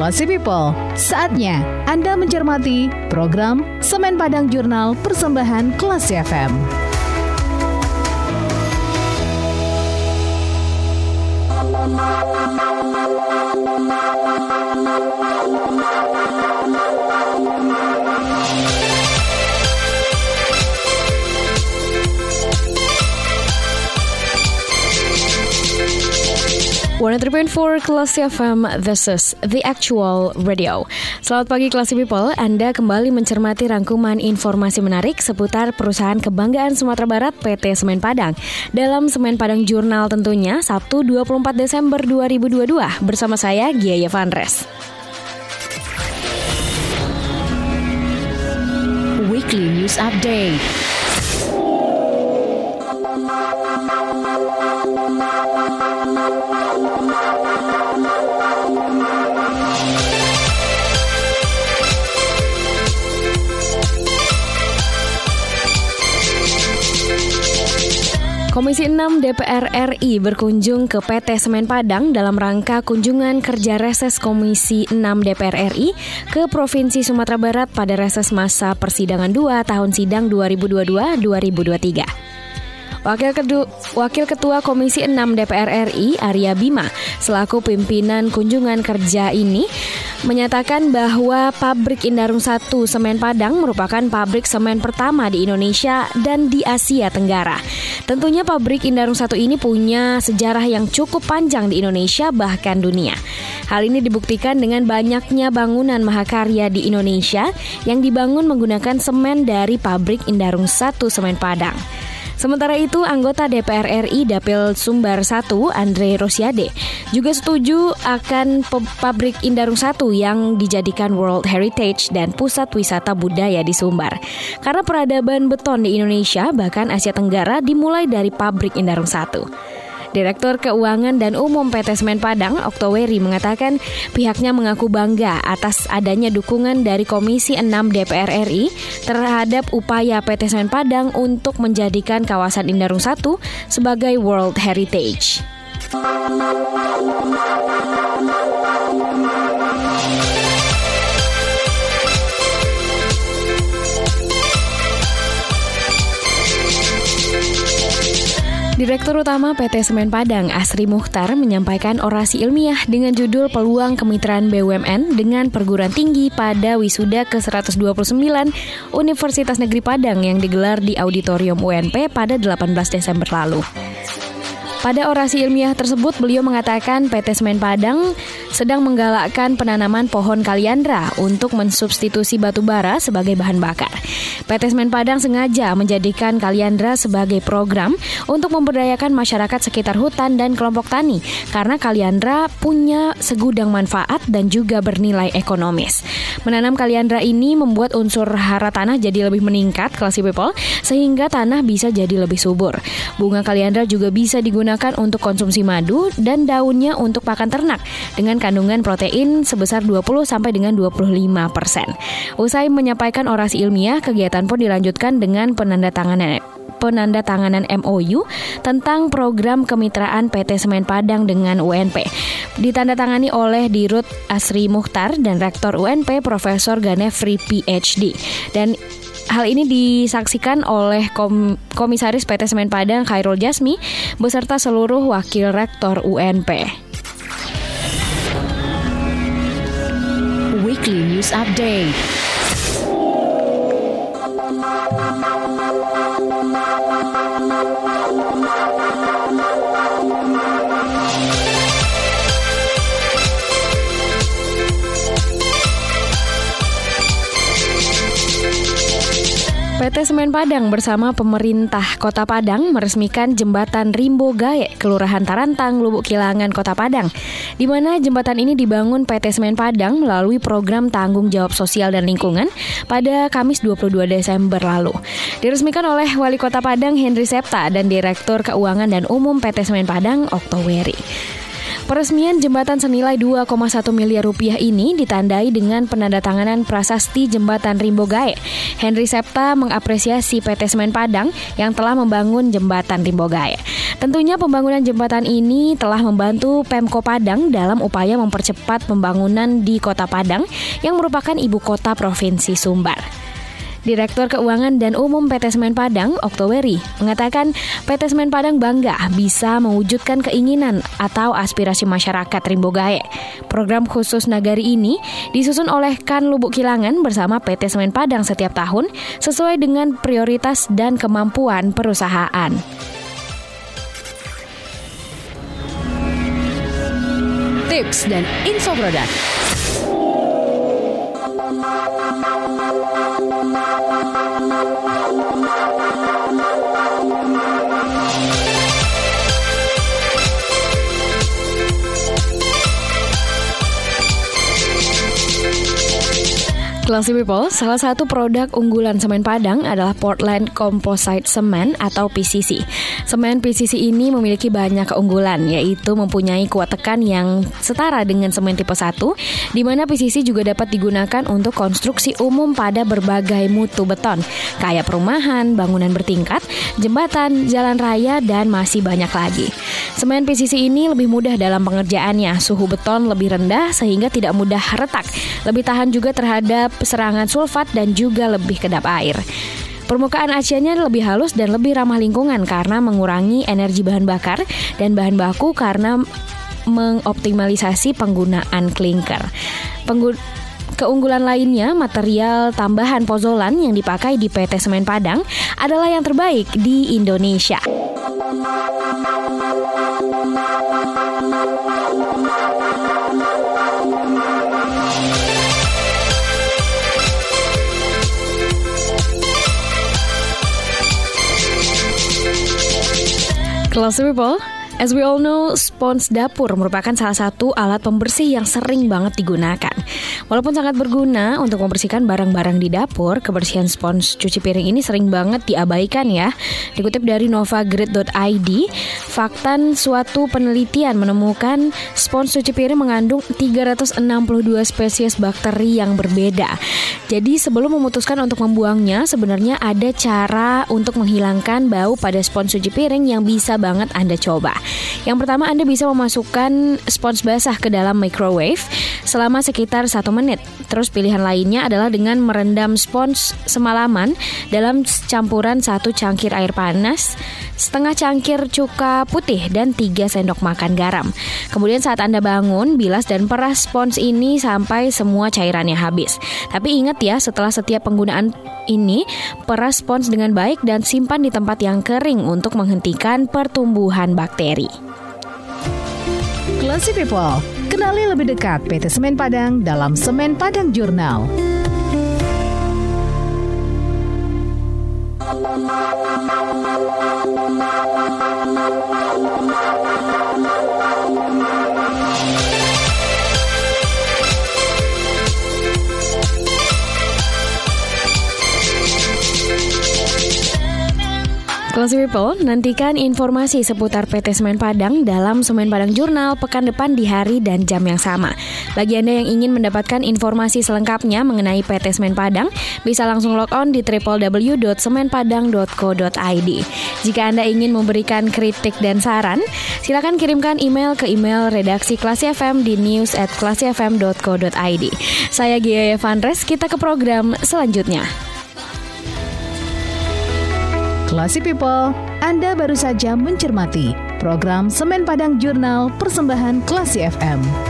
Slosi People. Saatnya Anda mencermati program Semen Padang Jurnal Persembahan Kelas FM. Thank you. 103.4 Kelas FM, this is the actual radio. Selamat pagi Kelas People, Anda kembali mencermati rangkuman informasi menarik seputar perusahaan kebanggaan Sumatera Barat PT Semen Padang. Dalam Semen Padang Jurnal tentunya, Sabtu 24 Desember 2022 bersama saya Gia Vanres. Weekly News Update. Thank. Komisi 6 DPR RI berkunjung ke PT Semen Padang dalam rangka kunjungan kerja reses Komisi 6 DPR RI ke Provinsi Sumatera Barat pada reses masa persidangan 2 tahun sidang 2022-2023. Wakil, Kedu, Wakil Ketua Komisi 6 DPR RI Arya Bima selaku pimpinan kunjungan kerja ini menyatakan bahwa pabrik Indarung 1 Semen Padang merupakan pabrik semen pertama di Indonesia dan di Asia Tenggara. Tentunya pabrik Indarung 1 ini punya sejarah yang cukup panjang di Indonesia bahkan dunia. Hal ini dibuktikan dengan banyaknya bangunan mahakarya di Indonesia yang dibangun menggunakan semen dari pabrik Indarung 1 Semen Padang. Sementara itu, anggota DPR RI Dapil Sumbar 1, Andre Rosiade, juga setuju akan pabrik Indarung 1 yang dijadikan World Heritage dan pusat wisata budaya di Sumbar. Karena peradaban beton di Indonesia, bahkan Asia Tenggara dimulai dari pabrik Indarung 1. Direktur Keuangan dan Umum PT Semen Padang, Oktoweri, mengatakan pihaknya mengaku bangga atas adanya dukungan dari Komisi 6 DPR RI terhadap upaya PT Semen Padang untuk menjadikan kawasan Indarung 1 sebagai World Heritage. Direktur Utama PT Semen Padang Asri Mukhtar menyampaikan orasi ilmiah dengan judul Peluang Kemitraan BUMN dengan Perguruan Tinggi pada wisuda ke-129 Universitas Negeri Padang yang digelar di Auditorium UNP pada 18 Desember lalu. Pada orasi ilmiah tersebut, beliau mengatakan PT Semen Padang sedang menggalakkan penanaman pohon kaliandra untuk mensubstitusi batu bara sebagai bahan bakar. PT Semen Padang sengaja menjadikan kaliandra sebagai program untuk memberdayakan masyarakat sekitar hutan dan kelompok tani karena kaliandra punya segudang manfaat dan juga bernilai ekonomis. Menanam kaliandra ini membuat unsur hara tanah jadi lebih meningkat, classy people, sehingga tanah bisa jadi lebih subur. Bunga kaliandra juga bisa digunakan untuk konsumsi madu dan daunnya untuk pakan ternak dengan kandungan protein sebesar 20 sampai dengan 25 persen. Usai menyampaikan orasi ilmiah, kegiatan pun dilanjutkan dengan penandatanganan penandatanganan MOU tentang program kemitraan PT Semen Padang dengan UNP. Ditandatangani oleh Dirut Asri Mukhtar dan Rektor UNP Profesor Ganefri PhD. Dan Hal ini disaksikan oleh Kom Komisaris PT Semen Padang Khairul Jasmi beserta seluruh wakil rektor UNP. Weekly News Update. PT Semen Padang bersama pemerintah Kota Padang meresmikan jembatan Rimbo Gae, Kelurahan Tarantang, Lubuk Kilangan, Kota Padang, di mana jembatan ini dibangun PT Semen Padang melalui program tanggung jawab sosial dan lingkungan pada Kamis 22 Desember lalu. Diresmikan oleh Wali Kota Padang Henry Septa dan Direktur Keuangan dan Umum PT Semen Padang Oktoweri. Peresmian jembatan senilai 2,1 miliar rupiah ini ditandai dengan penandatanganan prasasti jembatan Rimbo Gae. Henry Septa mengapresiasi PT Semen Padang yang telah membangun jembatan Rimbo Gae. Tentunya pembangunan jembatan ini telah membantu Pemko Padang dalam upaya mempercepat pembangunan di Kota Padang yang merupakan ibu kota Provinsi Sumbar. Direktur Keuangan dan Umum PT Semen Padang, Oktoberi, mengatakan PT Semen Padang bangga bisa mewujudkan keinginan atau aspirasi masyarakat Rimbo Gae. Program khusus Nagari ini disusun oleh Kan Lubuk Kilangan bersama PT Semen Padang setiap tahun sesuai dengan prioritas dan kemampuan perusahaan. Tips dan info produk. Thank you. Classy People, salah satu produk unggulan semen Padang adalah Portland Composite Cement atau PCC. Semen PCC ini memiliki banyak keunggulan, yaitu mempunyai kuat tekan yang setara dengan semen tipe 1, di mana PCC juga dapat digunakan untuk konstruksi umum pada berbagai mutu beton, kayak perumahan, bangunan bertingkat, jembatan, jalan raya, dan masih banyak lagi. Semen PCC ini lebih mudah dalam pengerjaannya, suhu beton lebih rendah sehingga tidak mudah retak, lebih tahan juga terhadap serangan sulfat dan juga lebih kedap air. Permukaan aciannya lebih halus dan lebih ramah lingkungan karena mengurangi energi bahan bakar dan bahan baku karena mengoptimalisasi penggunaan klinker. Penggun Keunggulan lainnya, material tambahan pozolan yang dipakai di PT Semen Padang adalah yang terbaik di Indonesia. Classy people, As we all know, spons dapur merupakan salah satu alat pembersih yang sering banget digunakan. Walaupun sangat berguna untuk membersihkan barang-barang di dapur, kebersihan spons cuci piring ini sering banget diabaikan ya. Dikutip dari novagrid.id, faktan suatu penelitian menemukan spons cuci piring mengandung 362 spesies bakteri yang berbeda. Jadi sebelum memutuskan untuk membuangnya, sebenarnya ada cara untuk menghilangkan bau pada spons cuci piring yang bisa banget Anda coba. Yang pertama Anda bisa memasukkan spons basah ke dalam microwave selama sekitar satu menit. Terus pilihan lainnya adalah dengan merendam spons semalaman dalam campuran satu cangkir air panas, setengah cangkir cuka putih dan 3 sendok makan garam. Kemudian saat Anda bangun, bilas dan peras spons ini sampai semua cairannya habis. Tapi ingat ya, setelah setiap penggunaan ini, peras spons dengan baik dan simpan di tempat yang kering untuk menghentikan pertumbuhan bakteri. Classy People, kenali lebih dekat PT Semen Padang dalam Semen Padang Jurnal. Classy People, nantikan informasi seputar PT Semen Padang dalam Semen Padang Jurnal pekan depan di hari dan jam yang sama. Bagi Anda yang ingin mendapatkan informasi selengkapnya mengenai PT Semen Padang, bisa langsung log on di www.semenpadang.co.id. Jika Anda ingin memberikan kritik dan saran, silakan kirimkan email ke email redaksi Klasi FM di news at. Saya Gia Evanres, kita ke program selanjutnya. Classy People, Anda baru saja mencermati program Semen Padang Jurnal Persembahan Classy FM.